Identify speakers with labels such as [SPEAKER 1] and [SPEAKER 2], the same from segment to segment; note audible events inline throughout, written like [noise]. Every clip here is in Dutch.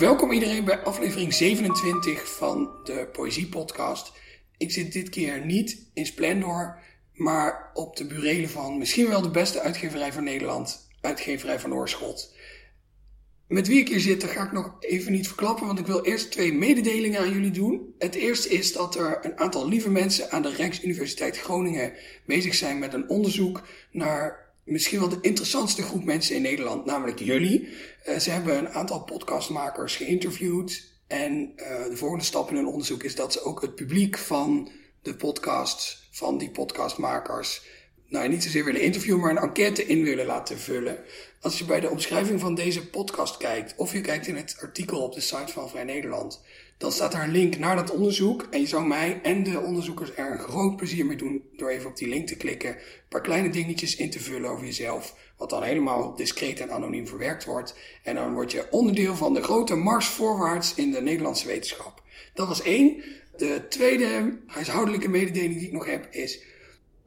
[SPEAKER 1] welkom iedereen bij aflevering 27 van de Poëzie Podcast. Ik zit dit keer niet in Splendor, maar op de burelen van misschien wel de beste uitgeverij van Nederland, uitgeverij van Oorschot. Met wie ik hier zit, dat ga ik nog even niet verklappen, want ik wil eerst twee mededelingen aan jullie doen. Het eerste is dat er een aantal lieve mensen aan de Rijksuniversiteit Groningen bezig zijn met een onderzoek naar misschien wel de interessantste groep mensen in Nederland, namelijk jullie. Uh, ze hebben een aantal podcastmakers geïnterviewd. En uh, de volgende stap in hun onderzoek is dat ze ook het publiek van de podcasts, van die podcastmakers, nou niet zozeer willen interviewen, maar een enquête in willen laten vullen. Als je bij de omschrijving van deze podcast kijkt, of je kijkt in het artikel op de site van Vrij Nederland, dan staat daar een link naar dat onderzoek. En je zou mij en de onderzoekers er een groot plezier mee doen door even op die link te klikken. Een paar kleine dingetjes in te vullen over jezelf. Wat dan helemaal discreet en anoniem verwerkt wordt. En dan word je onderdeel van de grote mars voorwaarts in de Nederlandse wetenschap. Dat was één. De tweede huishoudelijke mededeling die ik nog heb is.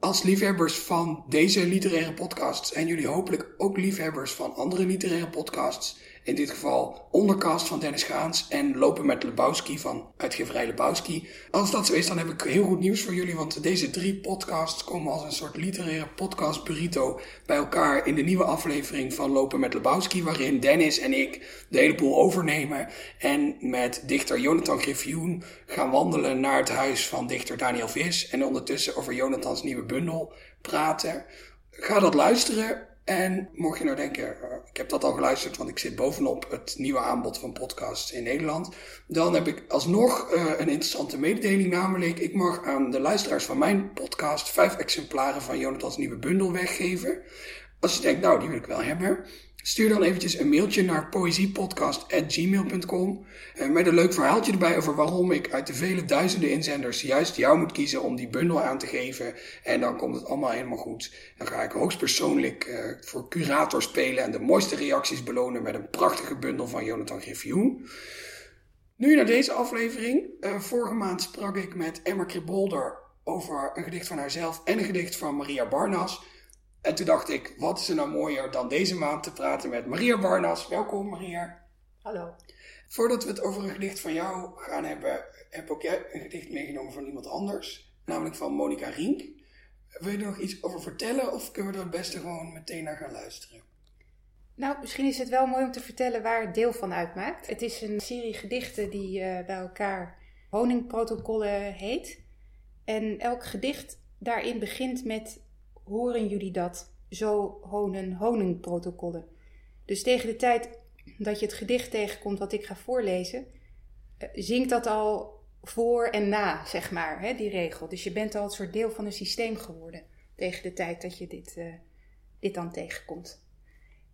[SPEAKER 1] Als liefhebbers van deze literaire podcasts en jullie hopelijk ook liefhebbers van andere literaire podcasts in dit geval Onderkast van Dennis Gaans en Lopen met Lebowski van uitgeverij Lebowski. Als dat zo is, dan heb ik heel goed nieuws voor jullie, want deze drie podcasts komen als een soort literaire podcast burrito bij elkaar in de nieuwe aflevering van Lopen met Lebowski, waarin Dennis en ik de hele boel overnemen en met dichter Jonathan Griffioen gaan wandelen naar het huis van dichter Daniel Vis en ondertussen over Jonathans nieuwe bundel praten. Ga dat luisteren. En mocht je nou denken, uh, ik heb dat al geluisterd, want ik zit bovenop het nieuwe aanbod van podcasts in Nederland. Dan heb ik alsnog uh, een interessante mededeling, namelijk ik mag aan de luisteraars van mijn podcast vijf exemplaren van Jonathans nieuwe bundel weggeven. Als je denkt, nou die wil ik wel hebben, Stuur dan eventjes een mailtje naar poëziepodcast.gmail.com uh, met een leuk verhaaltje erbij over waarom ik uit de vele duizenden inzenders juist jou moet kiezen om die bundel aan te geven. En dan komt het allemaal helemaal goed. Dan ga ik hoogstpersoonlijk uh, voor curator spelen en de mooiste reacties belonen met een prachtige bundel van Jonathan Griffioen. Nu naar deze aflevering. Uh, vorige maand sprak ik met Emma Kribolder over een gedicht van haarzelf en een gedicht van Maria Barnas. En toen dacht ik, wat is er nou mooier dan deze maand te praten met Maria Barnas. Welkom Maria.
[SPEAKER 2] Hallo.
[SPEAKER 1] Voordat we het over een gedicht van jou gaan hebben, heb ook jij een gedicht meegenomen van iemand anders. Namelijk van Monica Rink. Wil je er nog iets over vertellen of kunnen we er het beste gewoon meteen naar gaan luisteren?
[SPEAKER 2] Nou, misschien is het wel mooi om te vertellen waar het deel van uitmaakt. Het is een serie gedichten die uh, bij elkaar honingprotocollen heet. En elk gedicht daarin begint met horen jullie dat? Zo honen honingprotocollen. Dus tegen de tijd dat je het gedicht tegenkomt wat ik ga voorlezen, uh, zingt dat al voor en na, zeg maar, hè, die regel. Dus je bent al een soort deel van een systeem geworden tegen de tijd dat je dit, uh, dit dan tegenkomt.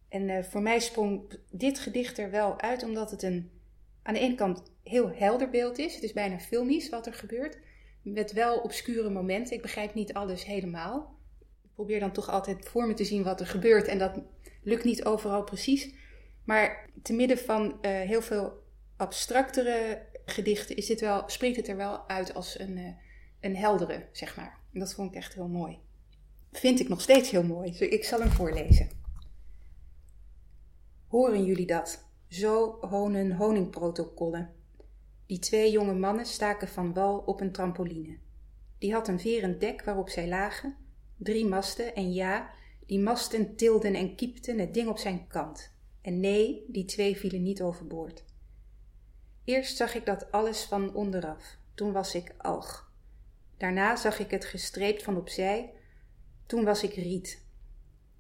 [SPEAKER 2] En uh, voor mij sprong dit gedicht er wel uit, omdat het een, aan de ene kant heel helder beeld is. Het is bijna filmisch wat er gebeurt, met wel obscure momenten. Ik begrijp niet alles helemaal probeer dan toch altijd voor me te zien wat er gebeurt. En dat lukt niet overal precies. Maar te midden van uh, heel veel abstractere gedichten is dit wel, spreekt het er wel uit als een, uh, een heldere, zeg maar. En dat vond ik echt heel mooi. Vind ik nog steeds heel mooi. Dus ik zal hem voorlezen. Horen jullie dat? Zo honen honingprotocollen. Die twee jonge mannen staken van wal op een trampoline. Die had een verend dek waarop zij lagen drie masten en ja, die masten tilden en kiepten het ding op zijn kant. En nee, die twee vielen niet overboord. Eerst zag ik dat alles van onderaf, toen was ik alg. Daarna zag ik het gestreept van opzij, toen was ik riet.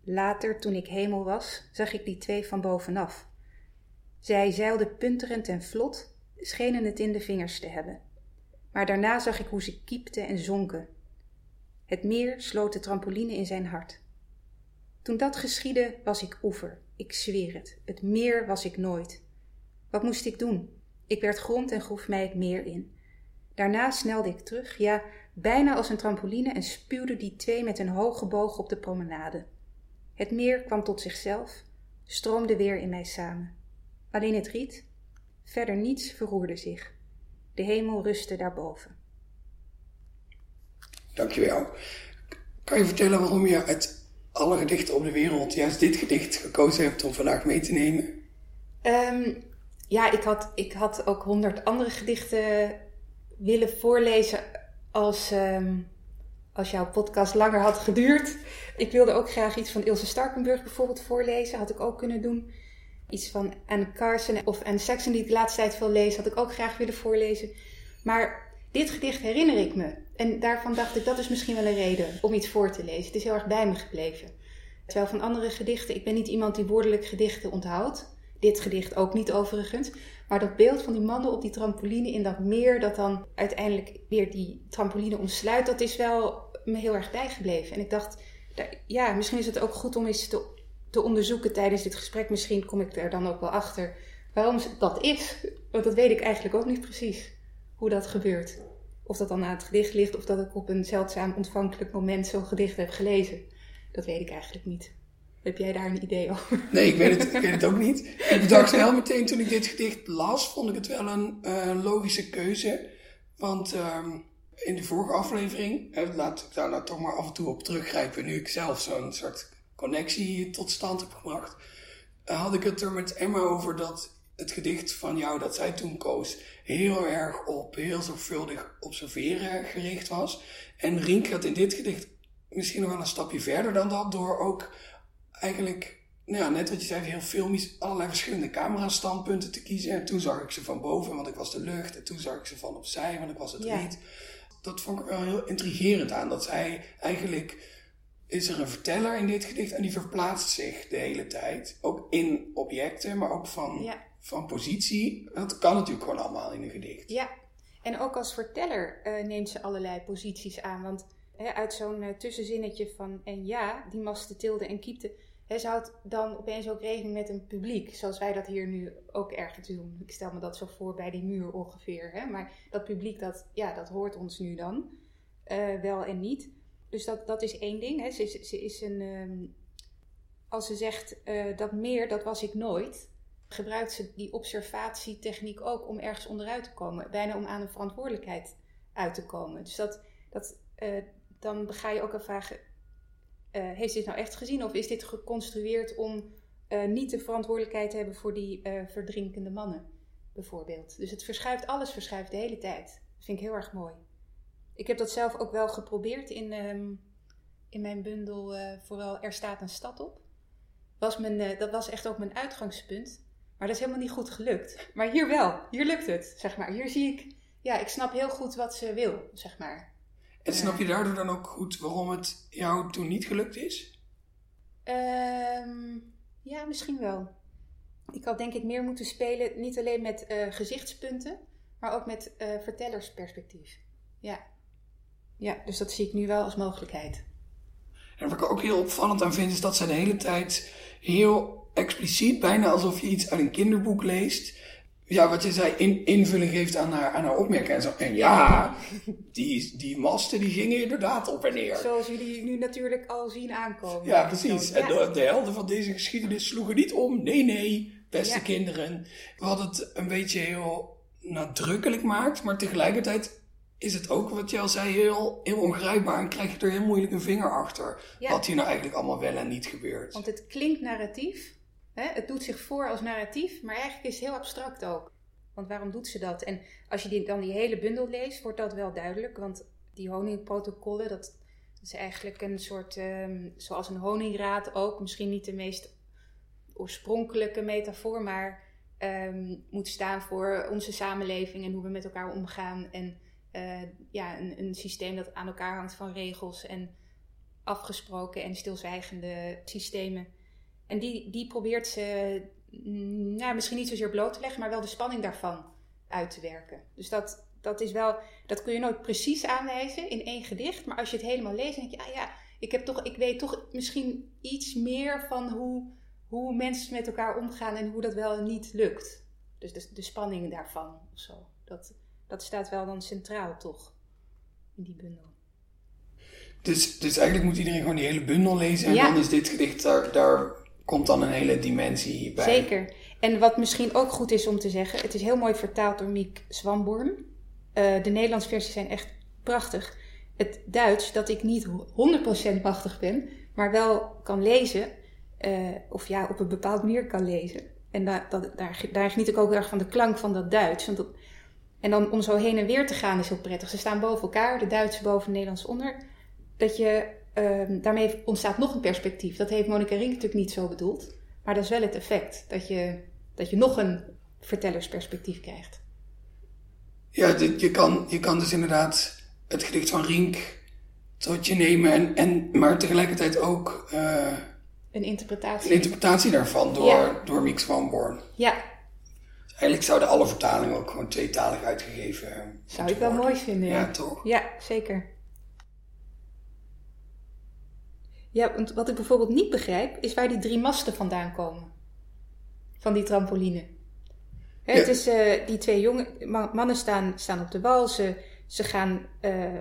[SPEAKER 2] Later, toen ik hemel was, zag ik die twee van bovenaf. Zij zeilden punterend en vlot, schenen het in de vingers te hebben. Maar daarna zag ik hoe ze kiepten en zonken, het meer sloot de trampoline in zijn hart. Toen dat geschiedde, was ik oever. Ik zweer het. Het meer was ik nooit. Wat moest ik doen? Ik werd grond en groef mij het meer in. Daarna snelde ik terug, ja, bijna als een trampoline en spuwde die twee met een hoge boog op de promenade. Het meer kwam tot zichzelf, stroomde weer in mij samen. Alleen het riet, verder niets verroerde zich. De hemel rustte daarboven.
[SPEAKER 1] Dankjewel. Kan je vertellen waarom je uit alle gedichten op de wereld juist dit gedicht gekozen hebt om vandaag mee te nemen?
[SPEAKER 2] Um, ja, ik had, ik had ook honderd andere gedichten willen voorlezen als, ehm, als jouw podcast langer had geduurd. Ik wilde ook graag iets van Ilse Starkenburg bijvoorbeeld voorlezen. Had ik ook kunnen doen. Iets van Anne Carson of Anne Saxon, die ik de laatste tijd veel lees, had ik ook graag willen voorlezen. Maar dit gedicht herinner ik me. En daarvan dacht ik, dat is misschien wel een reden om iets voor te lezen. Het is heel erg bij me gebleven. Terwijl van andere gedichten, ik ben niet iemand die woordelijk gedichten onthoudt. Dit gedicht ook niet overigens. Maar dat beeld van die mannen op die trampoline in dat meer, dat dan uiteindelijk weer die trampoline omsluit, dat is wel me heel erg bijgebleven. En ik dacht, ja, misschien is het ook goed om eens te, te onderzoeken tijdens dit gesprek. Misschien kom ik er dan ook wel achter waarom dat is. Want dat weet ik eigenlijk ook niet precies, hoe dat gebeurt. Of dat dan aan het gedicht ligt, of dat ik op een zeldzaam ontvankelijk moment zo'n gedicht heb gelezen. Dat weet ik eigenlijk niet. Heb jij daar een idee over?
[SPEAKER 1] Nee, ik weet het, ik weet het ook niet. Ik bedacht [laughs] wel meteen toen ik dit gedicht las, vond ik het wel een uh, logische keuze. Want uh, in de vorige aflevering, uh, laat ik daar nou toch maar af en toe op teruggrijpen, nu ik zelf zo'n soort connectie tot stand heb gebracht, uh, had ik het er met Emma over dat het gedicht van jou dat zij toen koos heel erg op heel zorgvuldig observeren gericht was. En Rink gaat in dit gedicht misschien nog wel een stapje verder dan dat door ook eigenlijk, nou ja, net wat je zei, heel filmisch allerlei verschillende camerastandpunten te kiezen. En toen zag ik ze van boven, want ik was de lucht. En toen zag ik ze van opzij, want ik was het ja. riet. Dat vond ik wel heel intrigerend aan. Dat zij eigenlijk is er een verteller in dit gedicht en die verplaatst zich de hele tijd. Ook in objecten, maar ook van, van positie. Dat kan natuurlijk gewoon allemaal in een gedicht.
[SPEAKER 2] Ja, en ook als verteller uh, neemt ze allerlei posities aan. Want hè, uit zo'n uh, tussenzinnetje van en ja, die masten tilde en kiepte He, ze houdt dan opeens ook rekening met een publiek, zoals wij dat hier nu ook ergens doen. Ik stel me dat zo voor bij die muur ongeveer. Hè? Maar dat publiek, dat, ja, dat hoort ons nu dan. Uh, wel en niet. Dus dat, dat is één ding. Hè? Ze, is, ze is een. Um, als ze zegt dat meer, dat was ik nooit. Gebruikt ze die observatietechniek ook om ergens onderuit te komen. Bijna om aan een verantwoordelijkheid uit te komen. Dus dat, dat, uh, dan ga je ook een vragen uh, heeft dit nou echt gezien of is dit geconstrueerd om uh, niet de verantwoordelijkheid te hebben voor die verdrinkende mannen, bijvoorbeeld? Dus het verschuift, alles verschuift de hele tijd. Dat vind ik heel erg mooi. Ik heb dat zelf ook wel geprobeerd in, um, in mijn bundel, vooral Er staat een stad op. Was mijn, dat was echt ook mijn uitgangspunt. Maar dat is helemaal niet goed gelukt. Maar hier wel, hier lukt het, zeg maar. Hier zie ik, ja, ik snap heel goed wat ze wil, zeg maar.
[SPEAKER 1] En snap je daardoor dan ook goed waarom het jou toen niet gelukt is?
[SPEAKER 2] Um, ja, misschien wel. Ik had denk ik meer moeten spelen, niet alleen met uh, gezichtspunten, maar ook met uh, vertellersperspectief. Ja. ja, dus dat zie ik nu wel als mogelijkheid.
[SPEAKER 1] En wat ik ook heel opvallend aan vind, is dat zij de hele tijd heel expliciet, bijna alsof je iets uit een kinderboek leest, ja, wat je zei, in, invulling geeft aan haar, aan haar opmerking. En, zo. en ja, die, die masten die gingen inderdaad op en neer.
[SPEAKER 2] Zoals jullie nu natuurlijk al zien aankomen.
[SPEAKER 1] Ja, precies. En de, de, helden van deze geschiedenis sloegen niet om. Nee, nee, beste kinderen. Wat het een beetje heel nadrukkelijk maakt, maar tegelijkertijd is het ook, wat je al zei, heel, heel ongrijpbaar. En krijg je er heel moeilijk een vinger achter. Wat hier nou eigenlijk allemaal wel en niet gebeurt.
[SPEAKER 2] Want het klinkt narratief, het doet zich voor als narratief, maar eigenlijk is het heel abstract ook. Want waarom doet ze dat? En als je die, dan die hele bundel leest, wordt dat wel duidelijk. Want die honingprotocollen, dat, is eigenlijk een soort, um, zoals een honingraad ook, misschien niet de meest oorspronkelijke metafoor, maar um, moet staan voor onze samenleving en hoe we met elkaar omgaan. En uh, ja, een, een systeem dat aan elkaar hangt van regels en afgesproken en stilzwijgende systemen. En die, die probeert ze mm, nou, misschien niet zozeer bloot te leggen, maar wel de spanning daarvan uit te werken. Dus dat, dat is wel, dat kun je nooit precies aanwijzen in één gedicht. Maar als je het helemaal leest, denk je, ah ja, ik, heb toch, ik weet toch misschien iets meer van hoe, hoe mensen met elkaar omgaan en hoe dat wel en niet lukt. Dus de, de spanning daarvan of zo. Dat, dat staat wel dan centraal toch in die bundel.
[SPEAKER 1] Dus, dus eigenlijk moet iedereen gewoon die hele bundel lezen en dan is dit gedicht daar, daar komt dan een hele dimensie bij.
[SPEAKER 2] Zeker. En wat misschien ook goed is om te zeggen, het is heel mooi vertaald door Miek Swamborn. Uh, de Nederlandse versies zijn echt prachtig. Het Duits, dat ik niet 100% machtig ben, maar wel kan lezen, uh, of ja, op een bepaalde manier kan lezen. En daar, dat, daar, daar geniet ik ook erg van de klank van dat Duits. Want en dan om zo heen en weer te gaan is heel prettig. Ze staan boven elkaar, de Duitse boven, de Nederlands onder. Dat je, ehm, daarmee ontstaat nog een perspectief. Dat heeft Monica Rink natuurlijk niet zo bedoeld. Maar dat is wel het effect. Dat je, dat je nog een vertellersperspectief krijgt.
[SPEAKER 1] Ja, je kan, je kan dus inderdaad het gedicht van Rink tot je nemen. En, en, maar tegelijkertijd ook... Uh,
[SPEAKER 2] een interpretatie.
[SPEAKER 1] Een interpretatie daarvan door, ja. door Mix van Born.
[SPEAKER 2] Ja,
[SPEAKER 1] Eigenlijk zouden alle vertalingen ook gewoon tweetalig uitgegeven
[SPEAKER 2] Zou ik wel mooi vinden, ja.
[SPEAKER 1] Ja, toch?
[SPEAKER 2] Ja, zeker. Ja, want wat ik bijvoorbeeld niet begrijp, is waar die drie masten vandaan komen. Van die trampoline. Hè, Het is, uh, die twee jonge mannen staan, staan op de wal. Ze, ze gaan uh,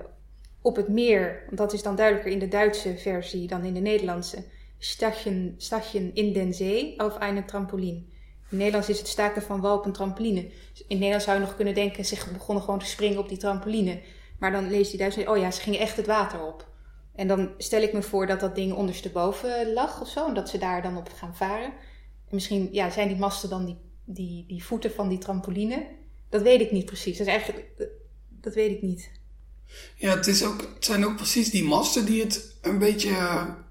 [SPEAKER 2] op het meer, want dat is dan duidelijker in de Duitse versie dan in de Nederlandse. Stadchen, stadchen in den Zee auf eine Trampoline. In Nederlands is het staken van wal op een trampoline. In Nederland zou je nog kunnen denken, ze begonnen gewoon te springen op die trampoline. Maar dan leest die Duitsers, oh ja, ze gingen echt het water op. En dan stel ik me voor dat dat ding ondersteboven lag of zo. En dat ze daar dan op gaan varen. En misschien ja, zijn die masten dan die, die, die voeten van die trampoline. Dat weet ik niet precies. Dat, is eigenlijk, dat weet ik niet.
[SPEAKER 1] Ja, het, is ook, het zijn ook precies die masten die het een beetje...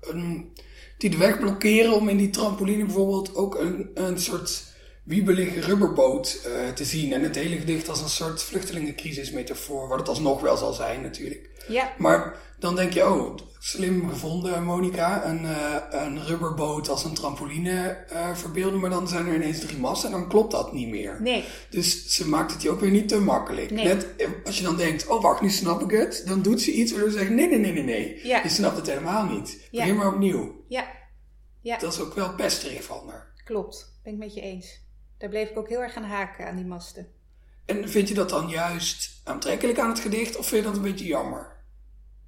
[SPEAKER 1] Een, die de weg blokkeren om in die trampoline bijvoorbeeld ook een, een soort wiebelige rubberboot uh, te zien. En het hele gedicht als een soort vluchtelingencrisis-metafoor, wat het alsnog wel zal zijn natuurlijk.
[SPEAKER 2] Ja.
[SPEAKER 1] Maar dan denk je, oh, slim gevonden, Monica. Een, uh, een rubberboot als een trampoline uh, verbeelden, maar dan zijn er ineens drie massen en dan klopt dat niet meer.
[SPEAKER 2] Nee.
[SPEAKER 1] Dus ze maakt het je ook weer niet te makkelijk.
[SPEAKER 2] Nee.
[SPEAKER 1] Net als je dan denkt, oh wacht, nu snap ik het. Dan doet ze iets waardoor ze zegt, nee, nee, nee, nee, nee.
[SPEAKER 2] Ja.
[SPEAKER 1] Je snapt het helemaal niet.
[SPEAKER 2] Ja.
[SPEAKER 1] Begin maar opnieuw.
[SPEAKER 2] Ja. ja.
[SPEAKER 1] Dat is ook wel pesterig van haar.
[SPEAKER 2] Klopt, ben ik met je eens. Daar bleef ik ook heel erg aan haken, aan die masten.
[SPEAKER 1] En vind je dat dan juist aantrekkelijk aan het gedicht of vind je dat een beetje jammer?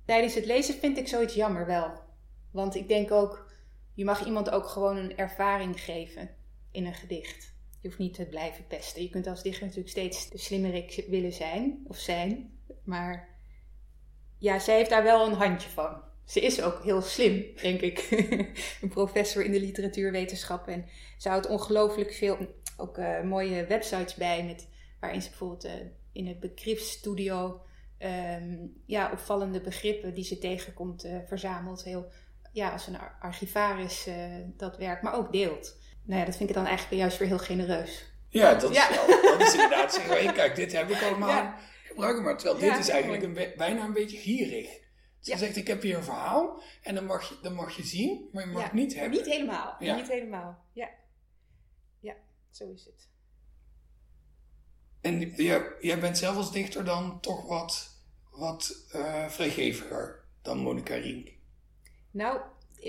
[SPEAKER 2] Tijdens het lezen vind ik zoiets jammer wel. Want ik denk ook, je mag iemand ook gewoon een ervaring geven in een gedicht. Je hoeft niet te blijven pesten. Je kunt als dichter natuurlijk steeds de slimmerik willen zijn of zijn. Maar ja, zij heeft daar wel een handje van. Ze is ook heel slim, denk ik. [laughs] een professor in de literatuurwetenschap. En ze houdt ongelooflijk veel ook uh, mooie websites bij, met, waarin ze bijvoorbeeld uh, in het begripsstudio um, ja, opvallende begrippen die ze tegenkomt uh, verzamelt. Heel, ja, als een archivaris dat werk, maar ook deelt. Nou ja, dat vind ik dan eigenlijk juist weer heel genereus.
[SPEAKER 1] Ja, dat, ja. Is, wel, dat is inderdaad zeggen, hey, kijk, dit heb ik allemaal ja. gebruiken, maar terwijl
[SPEAKER 2] Ja,
[SPEAKER 1] dit is eigenlijk een, bijna een beetje gierig. Ze zegt, ik heb hier een verhaal en dan mag je, dan mag je zien, maar je mag het niet hebben.
[SPEAKER 2] Niet helemaal.
[SPEAKER 1] Ja.
[SPEAKER 2] Niet helemaal. Ja. Ja, zo is het.
[SPEAKER 1] En jij, jij bent zelf als dichter dan toch wat, wat eh, vrijgeviger dan Monica Rink.
[SPEAKER 2] Nou,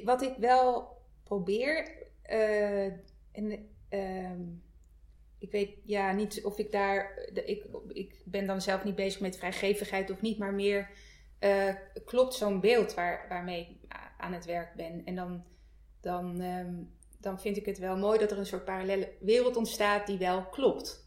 [SPEAKER 2] wat ik wel probeer, eh, en ehm, ik weet ja niet of ik daar, ik, ik ben dan zelf niet bezig met vrijgevigheid of niet, maar meer eh, klopt zo'n beeld waar, waarmee ik aan het werk ben. En dan, dan, ehm, dan vind ik het wel mooi dat er een soort parallele wereld ontstaat die wel klopt.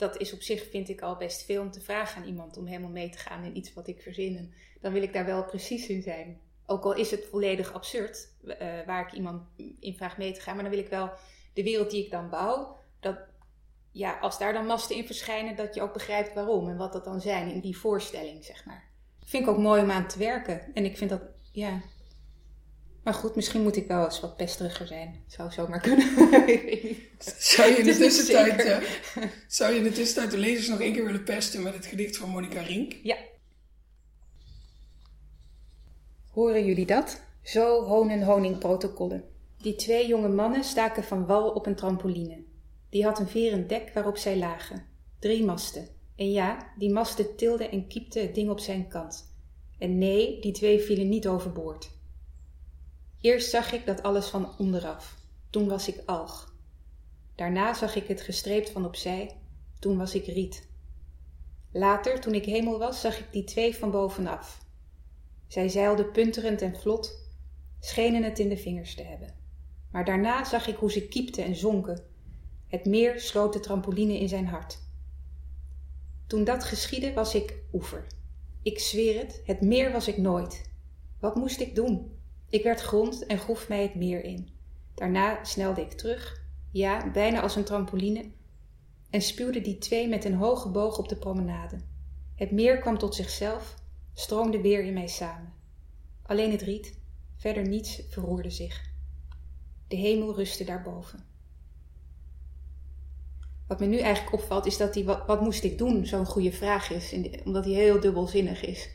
[SPEAKER 2] Dat is op zich, vind ik al best veel om te vragen aan iemand om helemaal mee te gaan in iets wat ik verzin. En dan wil ik daar wel precies in zijn. Ook al is het volledig absurd, eh, waar ik iemand in vraag mee te gaan. Maar dan wil ik wel de wereld die ik dan bouw, dat, ja, als daar dan masten in verschijnen, dat je ook begrijpt waarom en wat dat dan zijn in die voorstelling, zeg maar. Vind ik ook mooi om aan te werken. En ik vind dat, ja. Maar goed, misschien moet ik wel eens wat pesteriger zijn. Zou zomaar kunnen. [laughs]
[SPEAKER 1] Zou je in de tussentijd, zou je in de tussentijd de lezers nog één keer willen pesten met het gedicht van Monica Rink?
[SPEAKER 2] Ja. Horen jullie dat? Zo hoon en honingprotocollen. Die twee jonge mannen staken van wal op een trampoline. Die had een veren dek waarop zij lagen. Drie masten. En ja, die masten tilden en kiepten het ding op zijn kant. En nee, die twee vielen niet overboord. Eerst zag ik dat alles van onderaf. Toen was ik alg. Daarna zag ik het gestreept van opzij. Toen was ik riet. Later, toen ik hemel was, zag ik die twee van bovenaf. Zij zeilden punterend en vlot, schenen het in de vingers te hebben. Maar daarna zag ik hoe ze kiepten en zonken. Het meer sloot de trampoline in zijn hart. Toen dat geschiedde, was ik oever. Ik zweer het, het meer was ik nooit. Wat moest ik doen? Ik werd grond en groef mij het meer in. Daarna snelde ik terug, ja, bijna als een trampoline, en spuwde die twee met een hoge boog op de promenade. Het meer kwam tot zichzelf, stroomde weer in mij samen. Alleen het riet, verder niets verroerde zich. De hemel rustte daarboven. Wat me nu eigenlijk opvalt is dat die wat, wat moest ik doen zo'n goede vraag is, omdat hij heel dubbelzinnig is.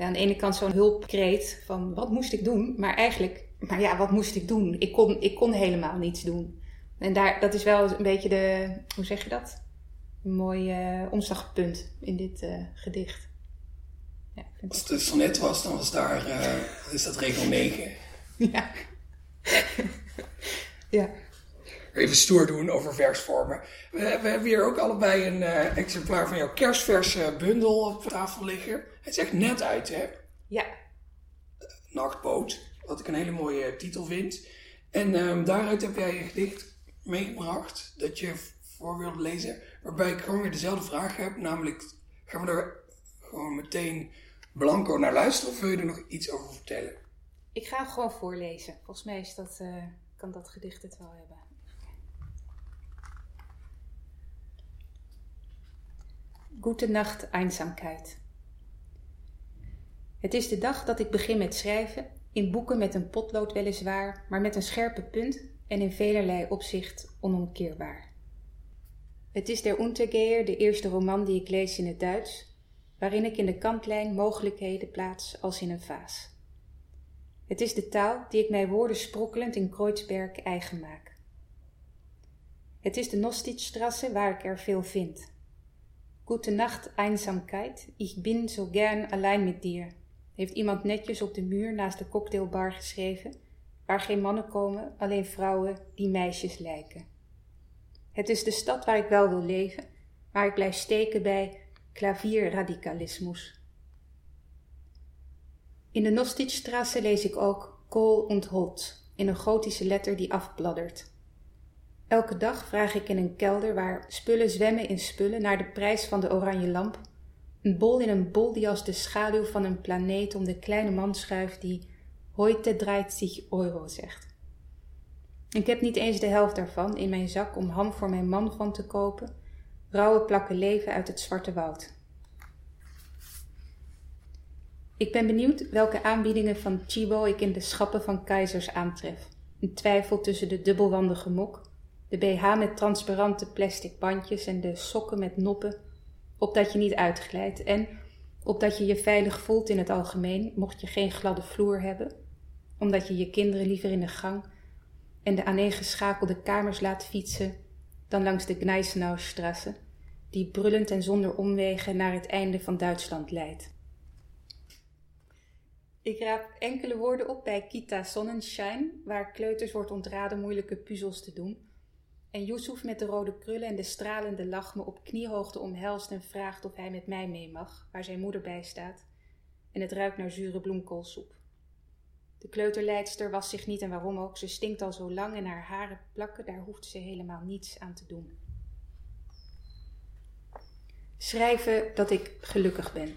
[SPEAKER 2] Ja, aan de ene kant zo'n hulpkreet van wat moest ik doen, maar eigenlijk, maar ja, wat moest ik doen? Ik kon, ik kon helemaal niets doen. En daar, dat is wel een beetje de, hoe zeg je dat? Een mooi uh, omslagpunt in dit uh, gedicht.
[SPEAKER 1] Ja, Als het een sonnet was, dan was daar, uh, is dat regel 9. [laughs]
[SPEAKER 2] ja. ja.
[SPEAKER 1] Even stoer doen over versvormen. We, we hebben hier ook allebei een exemplaar van jouw kerstverse bundel op tafel liggen. Het is echt net uit, hè?
[SPEAKER 2] Ja.
[SPEAKER 1] Nachtboot, wat ik een hele mooie titel vind. En um, daaruit heb jij een gedicht meegebracht dat je voor wilde lezen. Waarbij ik gewoon weer dezelfde vraag heb. Namelijk, gaan we er gewoon meteen blanco naar luisteren of wil je er nog iets over vertellen?
[SPEAKER 2] Ik ga gewoon voorlezen. Volgens mij is dat, uh, kan dat gedicht het wel hebben. Gute Nacht. Het is de dag dat ik begin met schrijven, in boeken met een potlood weliswaar, maar met een scherpe punt en in velerlei opzicht onomkeerbaar. Het is Der Untergeher, de eerste roman die ik lees in het Duits, waarin ik in de kantlijn mogelijkheden plaats als in een vaas. Het is de taal die ik mij woorden sprokkelend in Kreuzberg eigen maak. Het is de Nostitzstrasse waar ik er veel vind. Gute Nacht, Einsamkeit, ich bin so gern allein mit dir, heeft iemand netjes op de muur naast de cocktailbar geschreven, waar geen mannen komen, alleen vrouwen die meisjes lijken. Het is de stad waar ik wel wil leven, maar ik blijf steken bij klavierradicalismus. In de Nostitstrasse lees ik ook Kool und Holz in een gotische letter die afbladdert. Elke dag vraag ik in een kelder waar spullen zwemmen in spullen naar de prijs van de oranje lamp. Een bol in een bol die als de schaduw van een planeet om de kleine man schuift die heute 30 euro zegt. Ik heb niet eens de helft daarvan in mijn zak om ham voor mijn man van te kopen, rauwe plakken leven uit het zwarte woud. Ik ben benieuwd welke aanbiedingen van Chibo ik in de schappen van keizers aantref. Een twijfel tussen de dubbelwandige mok, de BH met transparante plastic bandjes en de sokken met noppen, opdat je niet uitglijdt en opdat je je veilig voelt in het algemeen, mocht je geen gladde vloer hebben, omdat je je kinderen liever in de gang en de aaneengeschakelde kamers laat fietsen dan langs de Gneisenaustrasse, die brullend en zonder omwegen naar het einde van Duitsland leidt. Ik raap enkele woorden op bij Kita Sonnenschein, waar kleuters wordt ontraden moeilijke puzzels te doen. En Yusuf met de rode krullen en de stralende lach me op kniehoogte omhelst en vraagt of hij met mij mee mag, waar zijn moeder bij staat. En het ruikt naar zure bloemkoolsoep. De kleuterleidster was zich niet en waarom ook. Ze stinkt al zo lang en haar haren plakken, daar hoeft ze helemaal niets aan te doen. Schrijven dat ik gelukkig ben.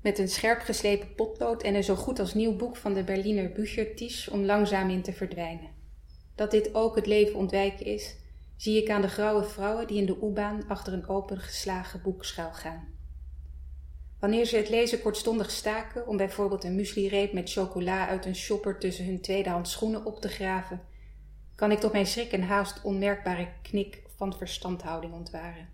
[SPEAKER 2] Met een scherp geslepen potlood en een zo goed als nieuw boek van de Berliner Büchertisch om langzaam in te verdwijnen. Dat dit ook het leven ontwijken is, zie ik aan de grauwe vrouwen die in de U-baan achter een opengeslagen boek schuilgaan. Wanneer ze het lezen kortstondig staken om bijvoorbeeld een mueslireep met chocola uit een shopper tussen hun tweedehands schoenen op te graven, kan ik tot mijn schrik een haast onmerkbare knik van verstandhouding ontwaren.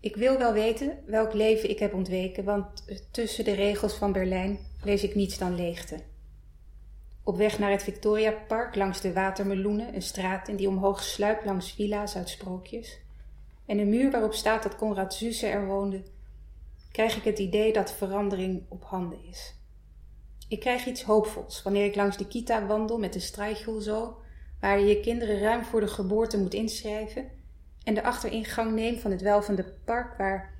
[SPEAKER 2] Ik wil wel weten welk leven ik heb ontweken, want tussen de regels van Berlijn lees ik niets dan leegte. Op weg naar het Victoria Park langs de watermeloenen, een straat in die omhoog sluipt langs villa's uit sprookjes, en een muur waarop staat dat Konrad Zuse er woonde, krijg ik het idee dat verandering op handen is. Ik krijg iets hoopvols wanneer ik langs de kita wandel met de strijchel zo, waar je je kinderen ruim voor de geboorte moet inschrijven, en de achteringang neem van het welvende park waar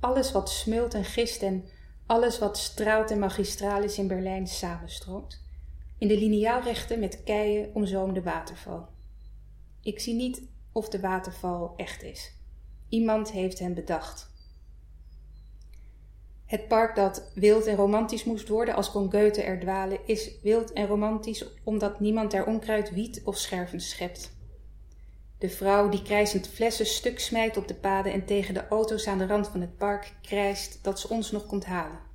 [SPEAKER 2] alles wat smult en gist en alles wat straalt en magistraal is in Berlijn samenstroomt, in de lineaalrechte met keien omzoomde waterval. Ik zie niet of de waterval echt is. Iemand heeft hem bedacht. Het park dat wild en romantisch moest worden als kon Goethe er dwalen, is wild en romantisch omdat niemand er onkruid, wiet of scherven schept. De vrouw die krijzend flessen stuk smijt op de paden en tegen de auto's aan de rand van het park krijst dat ze ons nog komt halen.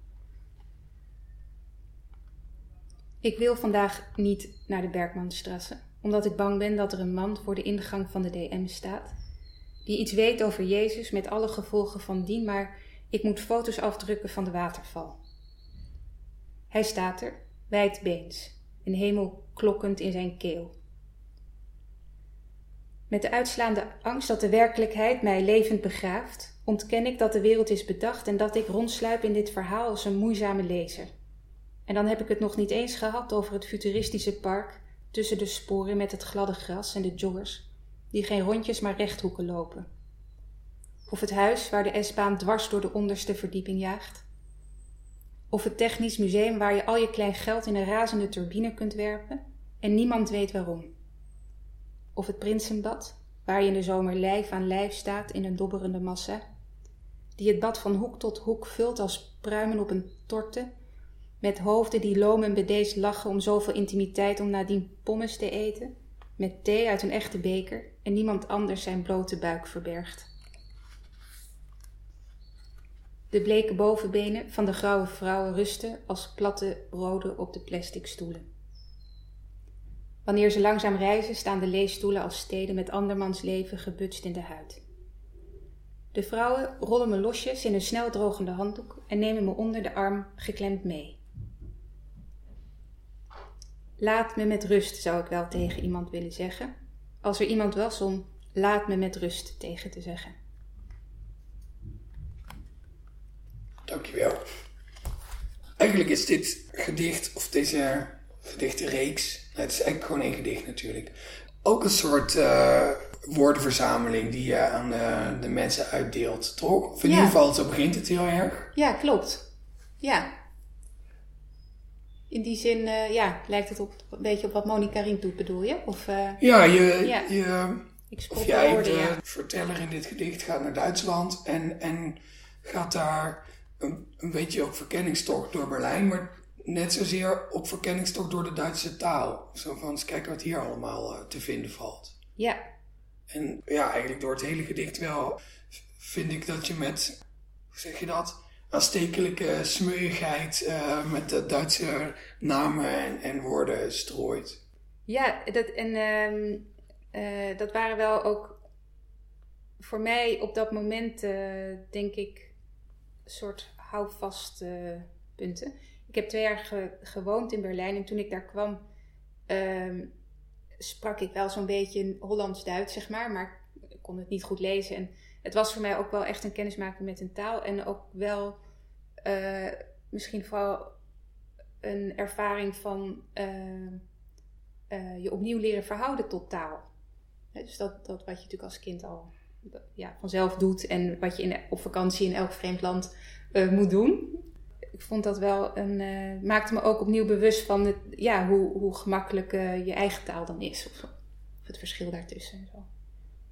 [SPEAKER 2] Ik wil vandaag niet naar de Bergmanstrasse, omdat ik bang ben dat er een man voor de ingang van de DM staat, die iets weet over Jezus met alle gevolgen van dien, maar ik moet foto's afdrukken van de waterval. Hij staat er, wijdbeens, een hemel klokkend in zijn keel. Met de uitslaande angst dat de werkelijkheid mij levend begraaft, ontken ik dat de wereld is bedacht en dat ik rondsluip in dit verhaal als een moeizame lezer. En dan heb ik het nog niet eens gehad over het futuristische park tussen de sporen met het gladde gras en de joggers, die geen rondjes maar rechthoeken lopen. Of het huis waar de S-baan dwars door de onderste verdieping jaagt. Of het technisch museum waar je al je klein geld in een razende turbine kunt werpen en niemand weet waarom. Of het Prinsenbad, waar je in de zomer lijf aan lijf staat in een dobberende massa, die het bad van hoek tot hoek vult als pruimen op een torte, met hoofden die loom en bedeesd lachen om zoveel intimiteit om nadien pommes te eten, met thee uit een echte beker en niemand anders zijn blote buik verbergt. De bleke bovenbenen van de grauwe vrouwen rusten als platte broden op de plastic stoelen. Wanneer ze langzaam reizen, staan de leesstoelen als steden met andermans leven gebutst in de huid. De vrouwen rollen me losjes in een snel drogende handdoek en nemen me onder de arm geklemd mee. Laat me met rust, zou ik wel tegen iemand willen zeggen, als er iemand was om laat me met rust tegen te zeggen.
[SPEAKER 1] Dankjewel. Eigenlijk is dit gedicht, of deze gedichtenreeks, het is eigenlijk gewoon één gedicht natuurlijk, ook een soort uh, woordenverzameling die je aan de, de, mensen uitdeelt, toch? Of in ieder geval, zo begint het heel erg.
[SPEAKER 2] Ja, klopt. Ja. In die zin, uh, ja, lijkt het op, een beetje op wat Monica Riem doet, bedoel je? Of, uh,
[SPEAKER 1] ja, je, ja. je of jij, woorden, de ja. verteller in dit gedicht, gaat naar Duitsland en, en gaat daar een, een beetje op verkenningstocht door Berlijn, maar net zozeer op verkenningstocht door de Duitse taal. Zo van, eens kijken wat hier allemaal uh, te vinden valt.
[SPEAKER 2] Ja.
[SPEAKER 1] En ja, eigenlijk door het hele gedicht wel vind ik dat je met, hoe zeg je dat, aanstekelijke smeuigheid uh, met de Duitse namen en, en, woorden strooit.
[SPEAKER 2] Ja, dat, en uh, uh, dat waren wel ook voor mij op dat moment, denk ik, soort houvaste punten. Ik heb twee jaar gewoond in Berlijn en toen ik daar kwam, um, sprak ik wel zo'n beetje Hollands-Duits, zeg maar, maar ik kon het niet goed lezen. En het was voor mij ook wel echt een kennismaking met een taal en ook wel uh, misschien vooral een ervaring van uh, uh, je opnieuw leren verhouden tot taal. Dus dat, dat wat je natuurlijk als kind al ja, vanzelf doet en wat je in, op vakantie in elk vreemd land moet doen ik vond dat wel een. Maakte me ook opnieuw bewust van het, ja, hoe, hoe gemakkelijk je eigen taal dan is. Of, of, het verschil daartussen. En zo.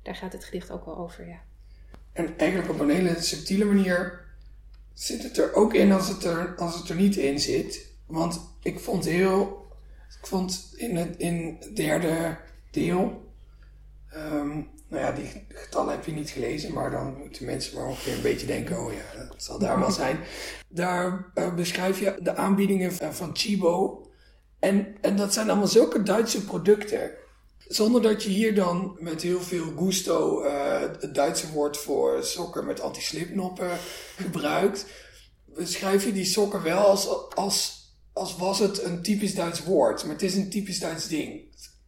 [SPEAKER 2] Daar gaat het gedicht ook wel over, ja.
[SPEAKER 1] En eigenlijk op een hele subtiele manier zit het er ook in als het er, als het er niet in zit. Want ik vond heel. Ik vond in het, in het derde deel. Um, nou ja, die getallen heb je niet gelezen, maar dan moeten mensen maar ongeveer een beetje denken: oh ja, dat zal daar wel zijn. Daar uh, beschrijf je de aanbiedingen van Chibo. En, en dat zijn allemaal zulke Duitse producten. Zonder dat je hier dan met heel veel gusto uh, het Duitse woord voor sokken met anti-slipnoppen gebruikt. Beschrijf je die sokken wel als, als, als was het een typisch Duits woord. Maar het is een typisch Duits ding.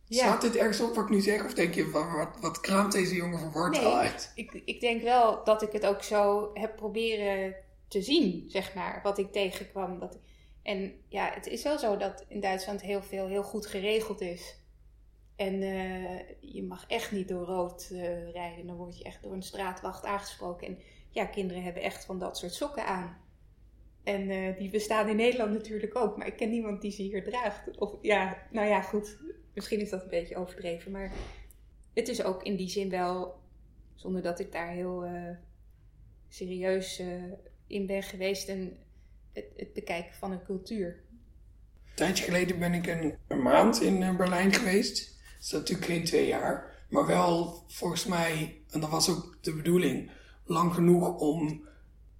[SPEAKER 1] Ja. Staat dit ergens op wat ik nu zeg? Of denk je, wat, wat kraamt deze jongen van woord nee, uit?
[SPEAKER 2] Ik, ik denk wel dat ik het ook zo heb proberen te zien, zeg maar. Wat ik tegenkwam. Dat, en ja, het is wel zo dat in Duitsland heel veel heel goed geregeld is. En uh, je mag echt niet door rood uh, rijden. Dan word je echt door een straatwacht aangesproken. En ja, kinderen hebben echt van dat soort sokken aan. En uh, die bestaan in Nederland natuurlijk ook. Maar ik ken niemand die ze hier draagt. Of ja, nou ja, goed. Misschien is dat een beetje overdreven, maar het is ook in die zin wel, zonder dat ik daar heel serieus in ben geweest, een, het, het bekijken van een cultuur.
[SPEAKER 1] Een tijdje geleden ben ik een, een maand in eh, Berlijn geweest. Dat is natuurlijk geen twee jaar. Maar wel volgens mij, en dat was ook de bedoeling, lang genoeg om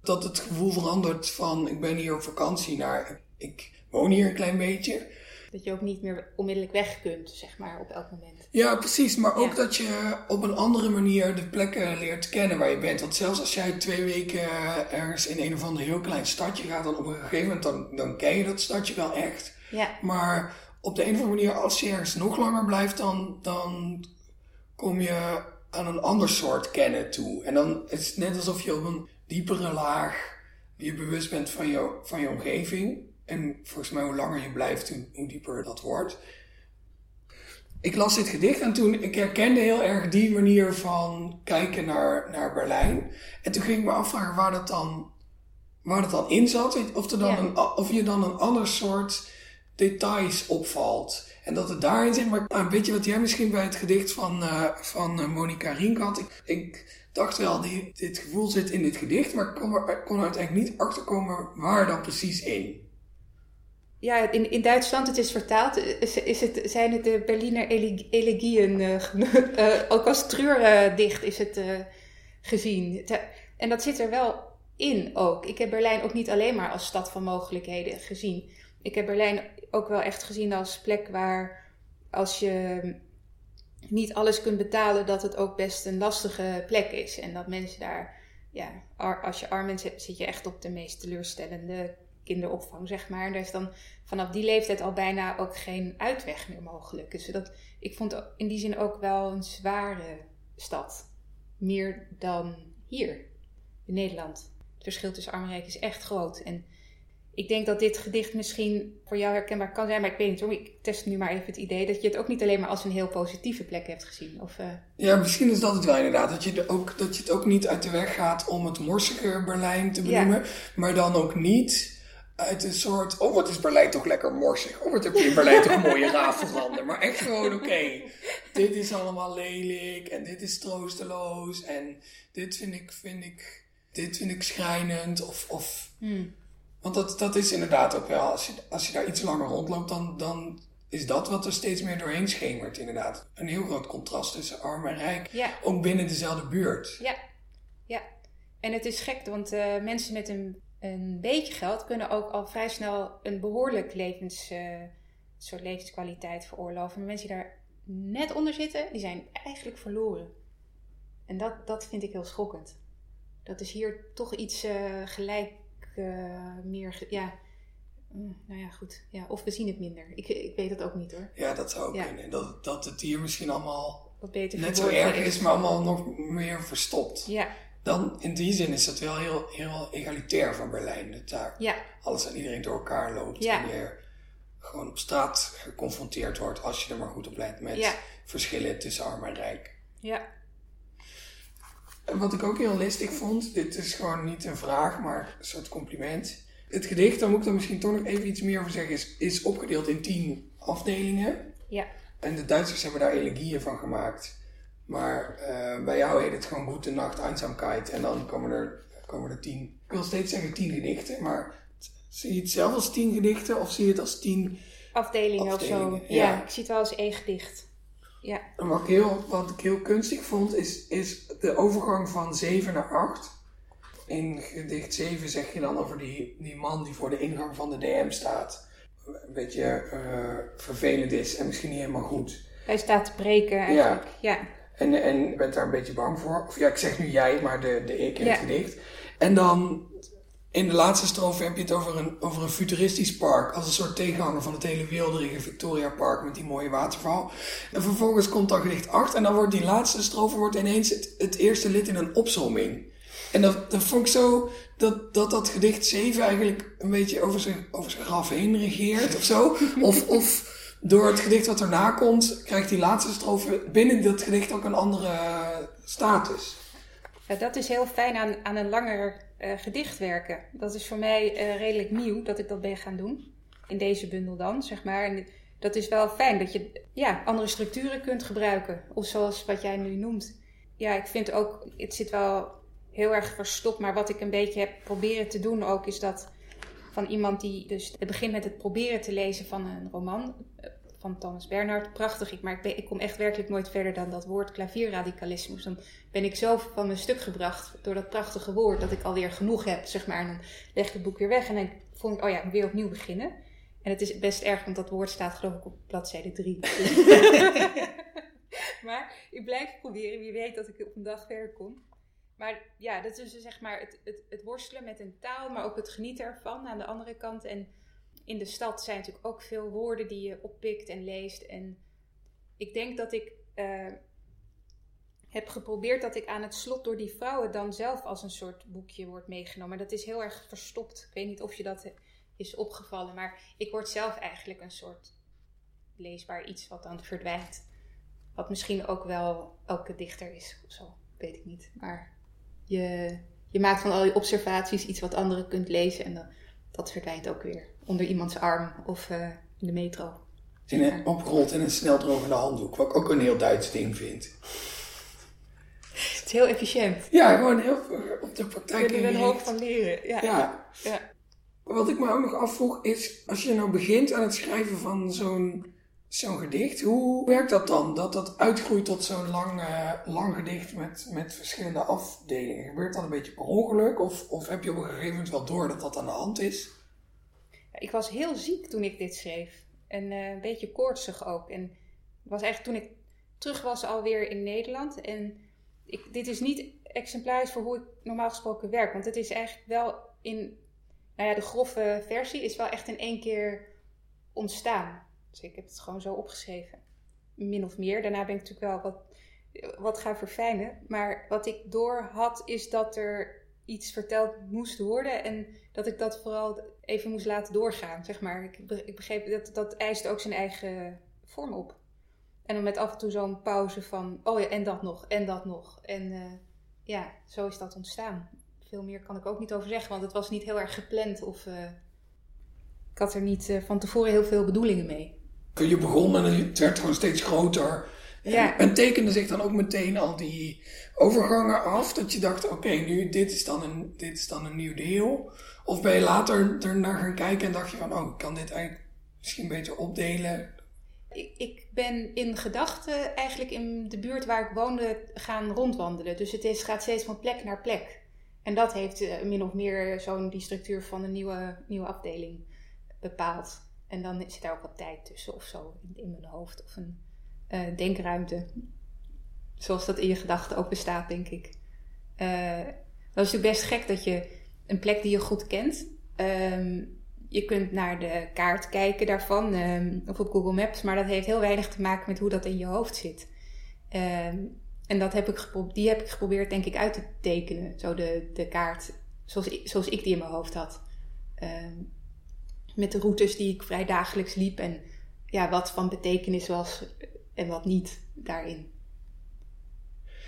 [SPEAKER 1] dat het gevoel verandert van ik ben hier op vakantie naar ik woon hier een klein beetje.
[SPEAKER 2] Dat je ook niet meer onmiddellijk weg kunt, zeg maar, op elk moment.
[SPEAKER 1] Ja, precies. Maar ook dat je op een andere manier de plekken leert kennen waar je bent. Want zelfs als jij twee weken ergens in een of ander heel klein stadje gaat, dan op een gegeven moment dan, dan ken je dat stadje wel echt.
[SPEAKER 2] Ja.
[SPEAKER 1] Maar op de een of andere manier, als je ergens nog langer blijft, dan, dan kom je aan een ander soort kennen toe. En dan is het net alsof je op een diepere laag je bewust bent van je, van je omgeving. En volgens mij, hoe langer je blijft, hoe, hoe dieper dat wordt. Ik las dit gedicht en toen, ik herkende heel erg die manier van kijken naar, naar Berlijn. En toen ging ik me afvragen waar dat dan, waar dat dan in zat. Of, er dan
[SPEAKER 2] Ja.
[SPEAKER 1] een, of je dan een ander soort details opvalt. En dat het daarin zit. Maar nou, weet je wat jij misschien bij het gedicht van, eh van eh, Monica Rink had? Ik, dacht wel, die, dit gevoel zit in dit gedicht. Maar ik kon er, ik kon uiteindelijk niet achterkomen waar dan precies in.
[SPEAKER 2] Ja, in, in Duitsland, het is vertaald, is, is het, zijn het de Berliner ele- elegieën, eh, [laughs] eh, ook als treurdicht is het eh, gezien. En dat zit er wel in ook. Ik heb Berlijn ook niet alleen maar als stad van mogelijkheden gezien. Ik heb Berlijn ook wel echt gezien als plek waar als je niet alles kunt betalen, dat het ook best een lastige plek is. En dat mensen daar, ja, als je arm bent, zit je echt op de meest teleurstellende kinderopvang, zeg maar. Er is dan vanaf die leeftijd al bijna ook geen uitweg meer mogelijk. Dus dat, ik vond in die zin ook wel een zware stad. Meer dan hier, in Nederland. Het verschil tussen arm en rijk is echt groot. En ik denk dat dit gedicht misschien voor jou herkenbaar kan zijn, maar ik weet niet hoor. Ik test nu maar even het idee dat je het ook niet alleen maar als een heel positieve plek hebt gezien. Of, eh,
[SPEAKER 1] Ja, misschien is dat het wel inderdaad. Dat je, ook, dat je het ook niet uit de weg gaat om het morsige Berlijn te
[SPEAKER 2] Ja.
[SPEAKER 1] benoemen. Maar dan ook niet uit een soort... Oh, wat is Berlijn toch lekker morsig. Oh, wat heb je in Berlijn toch een mooie rafelranden. Maar echt gewoon, oké, dit is allemaal lelijk. En dit is troosteloos. En dit vind ik, vind ik, dit vind ik schrijnend. Of... of
[SPEAKER 2] hmm.
[SPEAKER 1] Want dat, dat is inderdaad ook wel, als je, als je daar iets langer rondloopt, dan, dan is dat wat er steeds meer doorheen schemert, inderdaad. Een heel groot contrast tussen arm en rijk,
[SPEAKER 2] Ja.
[SPEAKER 1] ook binnen dezelfde buurt.
[SPEAKER 2] Ja, ja. En het is gek, want eh, mensen met een, een beetje geld kunnen ook al vrij snel een behoorlijk levens, eh, soort levenskwaliteit veroorloven. Maar mensen die daar net onder zitten, die zijn eigenlijk verloren. En dat, dat vind ik heel schokkend. Dat is hier toch iets eh, gelijk meer, ge- ja, mm, nou ja, goed. Ja, of we zien het minder. Ik, ik weet het ook niet hoor.
[SPEAKER 1] Ja, dat zou ook
[SPEAKER 2] Ja.
[SPEAKER 1] kunnen. Dat, dat het hier misschien allemaal
[SPEAKER 2] Wat beter
[SPEAKER 1] net zo erg is, maar allemaal nog meer verstopt.
[SPEAKER 2] Ja,
[SPEAKER 1] Dan, in die zin is het wel heel, heel egalitair van Berlijn. Dat daar
[SPEAKER 2] ja,
[SPEAKER 1] alles en iedereen door elkaar loopt.
[SPEAKER 2] Ja.
[SPEAKER 1] En je gewoon op straat geconfronteerd wordt, als je er maar goed op let, met verschillen tussen arm en rijk.
[SPEAKER 2] ja.
[SPEAKER 1] Wat ik ook heel listig vond, dit is gewoon niet een vraag, maar een soort compliment. Het gedicht, daar moet ik dan misschien toch nog even iets meer over zeggen, is, is opgedeeld in tien afdelingen.
[SPEAKER 2] Ja,
[SPEAKER 1] En de Duitsers hebben daar elegieën van gemaakt. Maar eh, bij jou heet het gewoon Gute Nacht, Einsamkeit. En dan komen er, komen er tien, ik wil steeds zeggen tien gedichten, maar zie je het zelf als tien gedichten of zie je het als tien?
[SPEAKER 2] afdelingen, of zo. Ja. ik zie het wel als één gedicht. Ja,
[SPEAKER 1] En wat ik heel, wat ik heel kunstig vond, is, is de overgang van 7 naar 8. In gedicht 7 zeg je dan over die, die man die voor de ingang van de DM staat. Een beetje eh, vervelend is en misschien niet helemaal goed.
[SPEAKER 2] hij staat te breken eigenlijk. Ja,
[SPEAKER 1] En, en je bent daar een beetje bang voor. Of ja, ik zeg nu jij, maar de, de ik in
[SPEAKER 2] Ja.
[SPEAKER 1] het gedicht. En dan in de laatste strofe heb je het over een, over een futuristisch park. Als een soort tegenhanger van het hele weelderige Victoria Park met die mooie waterval. En vervolgens komt dan gedicht 8. En dan wordt die laatste strofe wordt ineens het, eerste lid in een opzomming. En dat, vond ik zo, dat, dat dat gedicht 7 eigenlijk een beetje over zijn, over zijn graf heen regeert of zo. Of, of door het gedicht wat erna komt, krijgt die laatste strofe binnen dat gedicht ook een andere eh, status.
[SPEAKER 2] Dat is heel fijn aan, aan een langer eh, gedicht werken. Dat is voor mij eh, redelijk nieuw dat ik dat ben gaan doen. In deze bundel dan, zeg maar. En dat is wel fijn dat je ja, andere structuren kunt gebruiken. Of zoals wat jij nu noemt. Ja, ik vind ook, het zit wel heel erg verstopt. Maar wat ik een beetje heb proberen te doen ook, is dat van iemand die dus het begint met het proberen te lezen van een roman eh, van Thomas Bernhard. Prachtig, ik, maar ik, ik kom echt werkelijk nooit verder dan dat woord klavierradicalisme. Dan ben ik zo van mijn stuk gebracht door dat prachtige woord dat ik alweer genoeg heb, zeg maar. En dan leg ik het boek weer weg en dan vond ik, oh ja, weer opnieuw beginnen. En het is best erg, want dat woord staat geloof ik op bladzijde 3. [laughs] maar ik blijf proberen, wie weet dat ik op een dag verder kom. Maar ja, dat is dus zeg maar het, het, het, worstelen met een taal, maar ook het genieten ervan aan de andere kant. En in de stad zijn natuurlijk ook veel woorden die je oppikt en leest. En ik denk dat ik uh, heb geprobeerd dat ik aan het slot door die vrouwen dan zelf als een soort boekje wordt meegenomen. Dat is heel erg verstopt. Ik weet niet of je dat is opgevallen, maar ik word zelf eigenlijk een soort leesbaar iets wat dan verdwijnt. Wat misschien ook wel elke dichter is of zo, weet ik niet. Maar je, je maakt van al je observaties iets wat anderen kunt lezen en dan, dat verdwijnt ook weer onder iemands arm of uh, in de metro.
[SPEAKER 1] In een, opgerold in een sneldrogende handdoek, wat ik ook een heel Duits ding vind.
[SPEAKER 2] Het is heel efficiënt.
[SPEAKER 1] Ja, gewoon heel op de praktijk.
[SPEAKER 2] Kunnen er een hoop van leren. Ja.
[SPEAKER 1] ja. ja. Wat ik me ook nog afvroeg is, als je nou begint aan het schrijven van zo'n zo'n gedicht, hoe werkt dat dan? Dat dat uitgroeit tot zo'n lang, uh, lang gedicht met, met verschillende afdelingen. Gebeurt dat een beetje per ongeluk? Of, of heb je op een gegeven moment wel door dat dat aan de hand is?
[SPEAKER 2] ik was heel ziek toen ik dit schreef. En uh, een beetje koortsig ook. En het was eigenlijk toen ik terug was alweer in Nederland. En ik, dit is niet exemplarisch voor hoe ik normaal gesproken werk. Want het is eigenlijk wel in... Nou ja, de grove versie is wel echt in één keer ontstaan. Dus ik heb het gewoon zo opgeschreven. Min of meer. Daarna ben ik natuurlijk wel wat, wat gaan verfijnen. Maar wat ik door had, is dat er iets verteld moest worden. En dat ik dat vooral even moest laten doorgaan, zeg maar. Ik, begreep dat dat eist ook zijn eigen vorm op. En dan met af en toe zo'n pauze van, oh ja, en dat nog, en dat nog. En uh, ja, zo is dat ontstaan. Veel meer kan ik ook niet over zeggen, want het was niet heel erg gepland of uh, ik had er niet uh, van tevoren heel veel bedoelingen mee.
[SPEAKER 1] Je begon en het werd gewoon steeds groter. Ja. En tekende zich dan ook meteen al die overgangen af? Dat je dacht, oké, nu dit is, dan een, dit is dan een nieuw deel. Of ben je later er naar gaan kijken en dacht je van, oh, ik kan dit eigenlijk misschien beter opdelen?
[SPEAKER 2] Ik, ik ben in gedachten eigenlijk in de buurt waar ik woonde gaan rondwandelen. Dus het is, gaat steeds van plek naar plek. En dat heeft uh, min of meer zo'n die structuur van een nieuwe, nieuwe afdeling bepaald. En dan zit daar ook wat tijd tussen of zo in, mijn hoofd. Of een uh, denkruimte. Zoals dat in je gedachten ook bestaat, denk ik. Uh, dat is natuurlijk best gek dat je een plek die je goed kent. Um, je kunt naar de kaart kijken daarvan, um, of op Google Maps, maar dat heeft heel weinig te maken met hoe dat in je hoofd zit. Um, en dat heb ik die heb ik geprobeerd, denk ik, uit te tekenen. Zo de, de kaart zoals zoals ik die in mijn hoofd had. Met de routes die ik vrij dagelijks liep en ja, wat van betekenis was en wat niet daarin.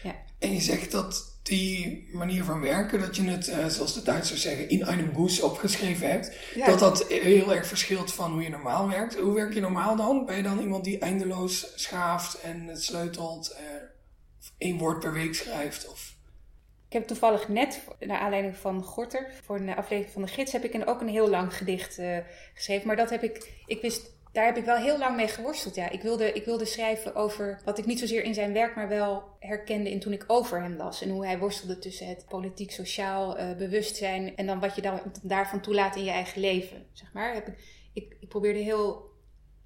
[SPEAKER 2] Ja.
[SPEAKER 1] En je zegt dat die manier van werken, dat je het, uh, zoals de Duitsers zeggen, in einem Guss opgeschreven hebt, dat dat heel erg verschilt van hoe je normaal werkt. Hoe werk je normaal dan? Ben je dan iemand die eindeloos schaaft en het sleutelt, uh, één woord per week schrijft? Of...
[SPEAKER 2] Ik heb toevallig net, naar aanleiding van Gorter, voor een aflevering van de gids, heb ik een, ook een heel lang gedicht uh, geschreven. Maar dat heb ik, ik wist daar heb ik wel heel lang mee geworsteld. Ja. Ik, wilde, ik wilde schrijven over wat ik niet zozeer in zijn werk, maar wel herkende in toen ik over hem las. En hoe hij worstelde tussen het politiek-sociaal uh, bewustzijn en dan wat je dan daarvan toelaat in je eigen leven. Zeg maar. Heb ik, ik probeerde heel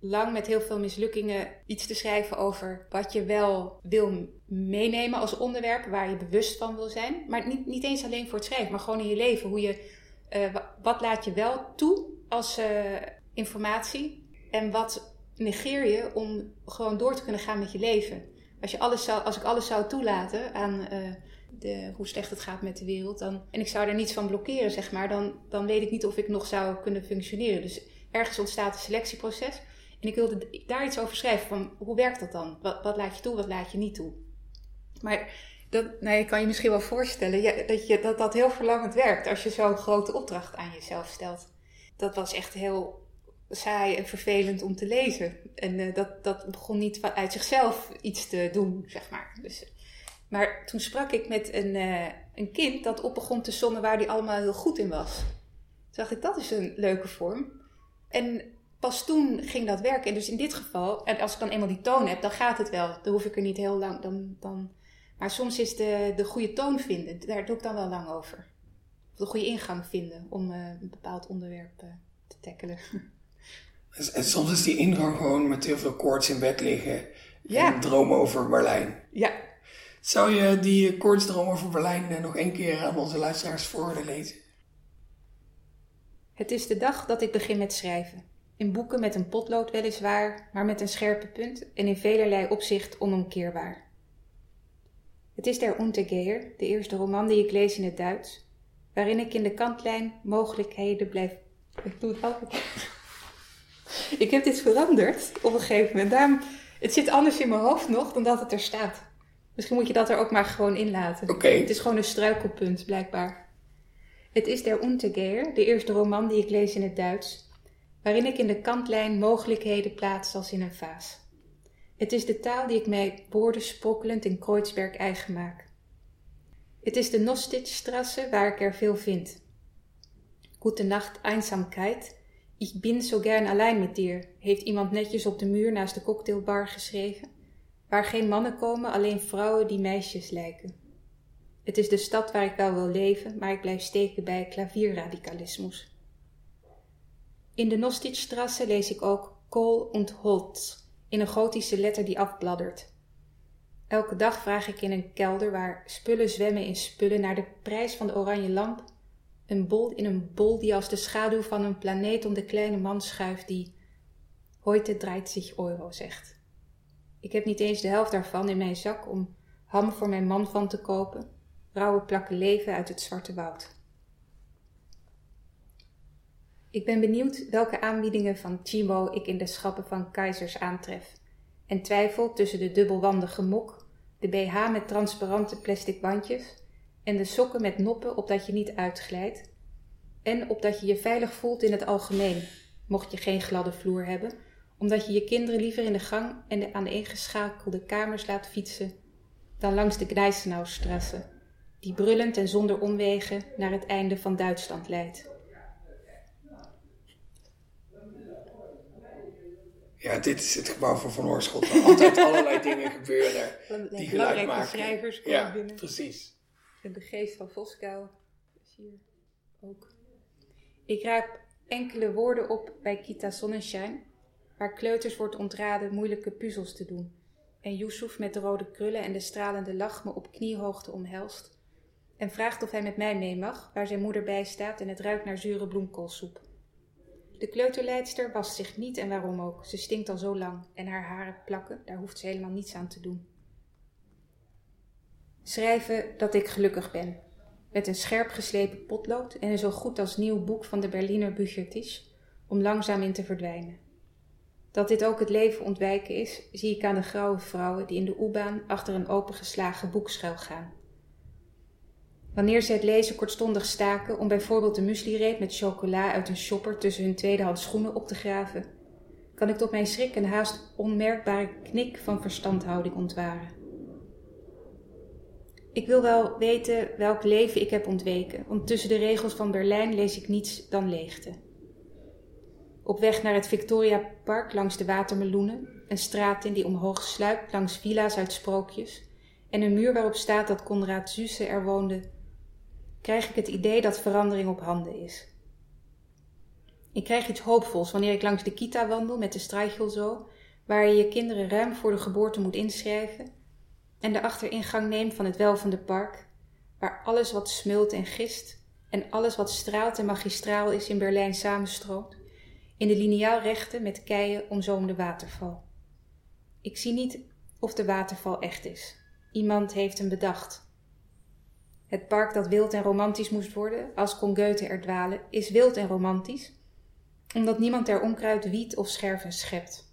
[SPEAKER 2] lang met heel veel mislukkingen iets te schrijven over wat je wel wil meenemen als onderwerp, waar je bewust van wil zijn. Maar niet, niet eens alleen voor het schrijven, maar gewoon in je leven. Hoe je, uh, wat laat je wel toe als uh, informatie en wat negeer je om gewoon door te kunnen gaan met je leven? Als, je alles zou, als ik alles zou toelaten aan uh, de, hoe slecht het gaat met de wereld, dan, en ik zou er niets van blokkeren, zeg maar, dan, dan weet ik niet of ik nog zou kunnen functioneren. Dus ergens ontstaat een selectieproces. En ik wilde daar iets over schrijven. Van hoe werkt dat dan? Wat, wat laat je toe, wat laat je niet toe? Maar dat, nou, je kan je misschien wel voorstellen dat, je, dat dat heel verlangend werkt als je zo'n grote opdracht aan jezelf stelt. Dat was echt heel saai en vervelend om te lezen. En uh, dat, dat begon niet uit zichzelf iets te doen, zeg maar. Dus, maar toen sprak ik met een, uh, een kind dat op begon te sommen waar hij allemaal heel goed in was. dacht ik, dat is een leuke vorm. En pas toen ging dat werken. En dus in dit geval, en als ik dan eenmaal die toon heb, dan gaat het wel. Dan hoef ik er niet heel lang. Dan, dan... Maar soms is de, de goede toon vinden, daar doe ik dan wel lang over. Of de goede ingang vinden om uh, een bepaald onderwerp uh, te tackelen. [laughs]
[SPEAKER 1] En soms is die ingang gewoon met heel veel koorts in bed liggen. Ja. En dromen over Berlijn.
[SPEAKER 2] Ja.
[SPEAKER 1] Zou je die koortsdroom over Berlijn eh, nog één keer aan onze luisteraars voor willen lezen?
[SPEAKER 2] Het is de dag dat ik begin met schrijven. In boeken met een potlood weliswaar, maar met een scherpe punt en in velerlei opzicht onomkeerbaar. Het is der Untergeher, de eerste roman die ik lees in het Duits, waarin ik in de kantlijn mogelijkheden blijf. Ik doe het altijd. ik heb dit veranderd op een gegeven moment. Daarom, het zit anders in mijn hoofd nog dan dat het er staat. Misschien moet je dat er ook maar gewoon in laten. Het is gewoon een struikelpunt, blijkbaar. Het is der Untergeher, de eerste roman die ik lees in het Duits, waarin ik in de kantlijn mogelijkheden plaats als in een vaas. Het is de taal die ik mij woorden sprokkelend in Kreuzberg eigen maak. Het is de Nostitzstrasse waar ik er veel vind. Gute Nacht, Einsamkeit. Ich bin so gern allein mit dir, heeft iemand netjes op de muur naast de cocktailbar geschreven, waar geen mannen komen, alleen vrouwen die meisjes lijken. Het is de stad waar ik wel wil leven, maar ik blijf steken bij klavierradicalismus. In de Nostitzstrasse lees ik ook Kool und Holz in een gotische letter die afbladdert. Elke dag vraag ik in een kelder waar spullen zwemmen in spullen naar de prijs van de oranje lamp, een bol in een bol die als de schaduw van een planeet om de kleine man schuift die Heute draait zich euro zegt. Ik heb niet eens de helft daarvan in mijn zak om ham voor mijn man van te kopen, rauwe plakken leven uit het zwarte woud. Ik ben benieuwd welke aanbiedingen van Chimo ik in de schappen van keizers aantref. En twijfel tussen de dubbelwandige mok, de BH met transparante plastic bandjes en de sokken met noppen opdat je niet uitglijdt. En opdat je je veilig voelt in het algemeen, mocht je geen gladde vloer hebben, omdat je je kinderen liever in de gang en de aaneengeschakelde kamers laat fietsen dan langs de Gneisenaustrasse, die brullend en zonder omwegen naar het einde van Duitsland leidt.
[SPEAKER 1] Ja, dit is het gebouw van Van Oorschot. Waar altijd [laughs] allerlei dingen gebeuren die geluid maken.
[SPEAKER 2] schrijvers komen
[SPEAKER 1] ja,
[SPEAKER 2] binnen.
[SPEAKER 1] precies.
[SPEAKER 2] En de geest van Voskuil is hier ook. Ik raap enkele woorden op bij Kita Sonnenschein, waar kleuters wordt ontraden moeilijke puzzels te doen. En Yusuf met de rode krullen en de stralende lach me op kniehoogte omhelst. En vraagt of hij met mij mee mag, waar zijn moeder bij staat en het ruikt naar zure bloemkoolsoep. De kleuterleidster wast zich niet en waarom ook. Ze stinkt al zo lang en haar haren plakken, daar hoeft ze helemaal niets aan te doen. Schrijven dat ik gelukkig ben. Met een scherp geslepen potlood en een zo goed als nieuw boek van de Berliner Büchertisch om langzaam in te verdwijnen. Dat dit ook het leven ontwijken is, zie ik aan de grauwe vrouwen die in de U-baan achter een opengeslagen boek schuil gaan. Wanneer ze het lezen kortstondig staken om bijvoorbeeld de mueslireep met chocola uit een shopper tussen hun tweedehands schoenen op te graven, kan ik tot mijn schrik een haast onmerkbare knik van verstandhouding ontwaren. Ik wil wel weten welk leven ik heb ontweken, want tussen de regels van Berlijn lees ik niets dan leegte. Op weg naar het Victoria Park langs de watermeloenen, een straat in die omhoog sluipt langs villa's uit sprookjes en een muur waarop staat dat Conrad Zuse er woonde krijg ik het idee dat verandering op handen is. Ik krijg iets hoopvols wanneer ik langs de kita wandel met de strijchel zo, waar je je kinderen ruim voor de geboorte moet inschrijven, en de achteringang neemt van het welvende park, waar alles wat smult en gist en alles wat straalt en magistraal is in Berlijn samenstroomt, in de lineaal rechte met keien omzoomde waterval. Ik zie niet of de waterval echt is. Iemand heeft hem bedacht. Het park dat wild en romantisch moest worden, als kon Goethe er dwalen, is wild en romantisch, omdat niemand er onkruid wiet of scherven schept.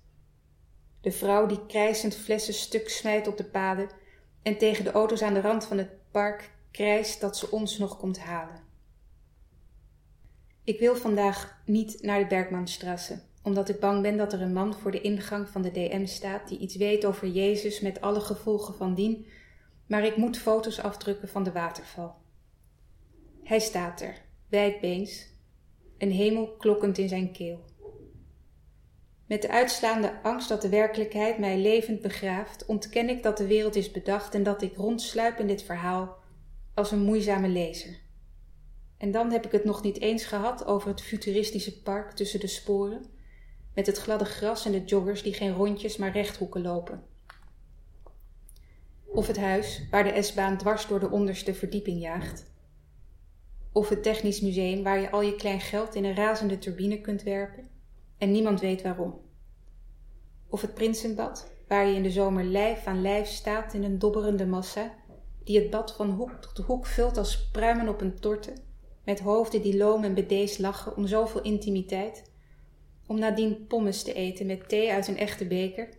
[SPEAKER 2] De vrouw die krijsend flessen stuk smijt op de paden en tegen de auto's aan de rand van het park krijst dat ze ons nog komt halen. Ik wil vandaag niet naar de Bergmanstrasse, omdat ik bang ben dat er een man voor de ingang van de DM staat die iets weet over Jezus met alle gevolgen van dien maar ik moet foto's afdrukken van de waterval. Hij staat er, wijdbeens, een hemel klokkend in zijn keel. Met de uitslaande angst dat de werkelijkheid mij levend begraaft, ontken ik dat de wereld is bedacht en dat ik rondsluip in dit verhaal als een moeizame lezer. En dan heb ik het nog niet eens gehad over het futuristische park tussen de sporen, met het gladde gras en de joggers die geen rondjes maar rechthoeken lopen. Of het huis waar de S-baan dwars door de onderste verdieping jaagt. Of het technisch museum waar je al je klein geld in een razende turbine kunt werpen en niemand weet waarom. Of het Prinsenbad, waar je in de zomer lijf aan lijf staat in een dobberende massa, die het bad van hoek tot hoek vult als pruimen op een torte, met hoofden die loom en bedeesd lachen om zoveel intimiteit, om nadien pommes te eten met thee uit een echte beker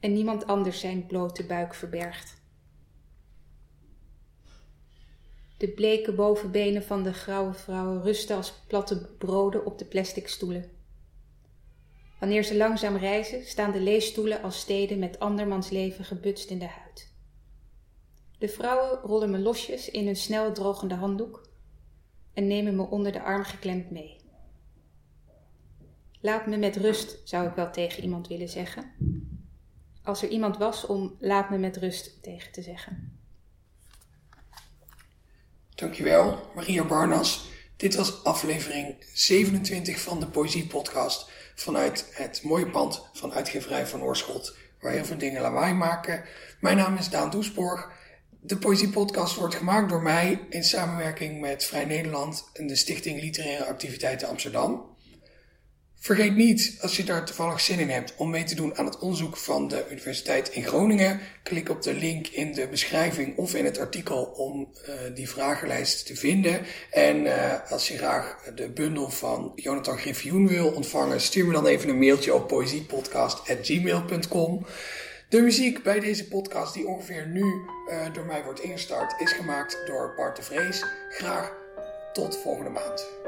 [SPEAKER 2] en niemand anders zijn blote buik verbergt. De bleke bovenbenen van de grauwe vrouwen rusten als platte broden op de plastic stoelen. Wanneer ze langzaam reizen, staan de leesstoelen als steden met andermans leven gebutst in de huid. De vrouwen rollen me losjes in hun snel drogende handdoek en nemen me onder de arm geklemd mee. Laat me met rust, zou ik wel tegen iemand willen zeggen. Als er iemand was om laat me met rust tegen te zeggen.
[SPEAKER 1] Dankjewel, Maria Barnas. Dit was aflevering 27 van de Poëzie Podcast vanuit het mooie pand van uitgeverij van Oorschot, waar heel veel dingen lawaai maken. Mijn naam is Daan Doesborg. De Poëzie Podcast wordt gemaakt door mij in samenwerking met Vrij Nederland en de Stichting Literaire Activiteiten Amsterdam. Vergeet niet, als je daar toevallig zin in hebt, om mee te doen aan het onderzoek van de Universiteit in Groningen. Klik op de link in de beschrijving of in het artikel om uh, die vragenlijst te vinden. En uh, als je graag de bundel van Jonathan Griffioen wil ontvangen, stuur me dan even een mailtje op poëziepodcast.gmail.com. De muziek bij deze podcast, die ongeveer nu uh, door mij wordt ingestart, is gemaakt door Bart de Vrees. Graag tot volgende maand.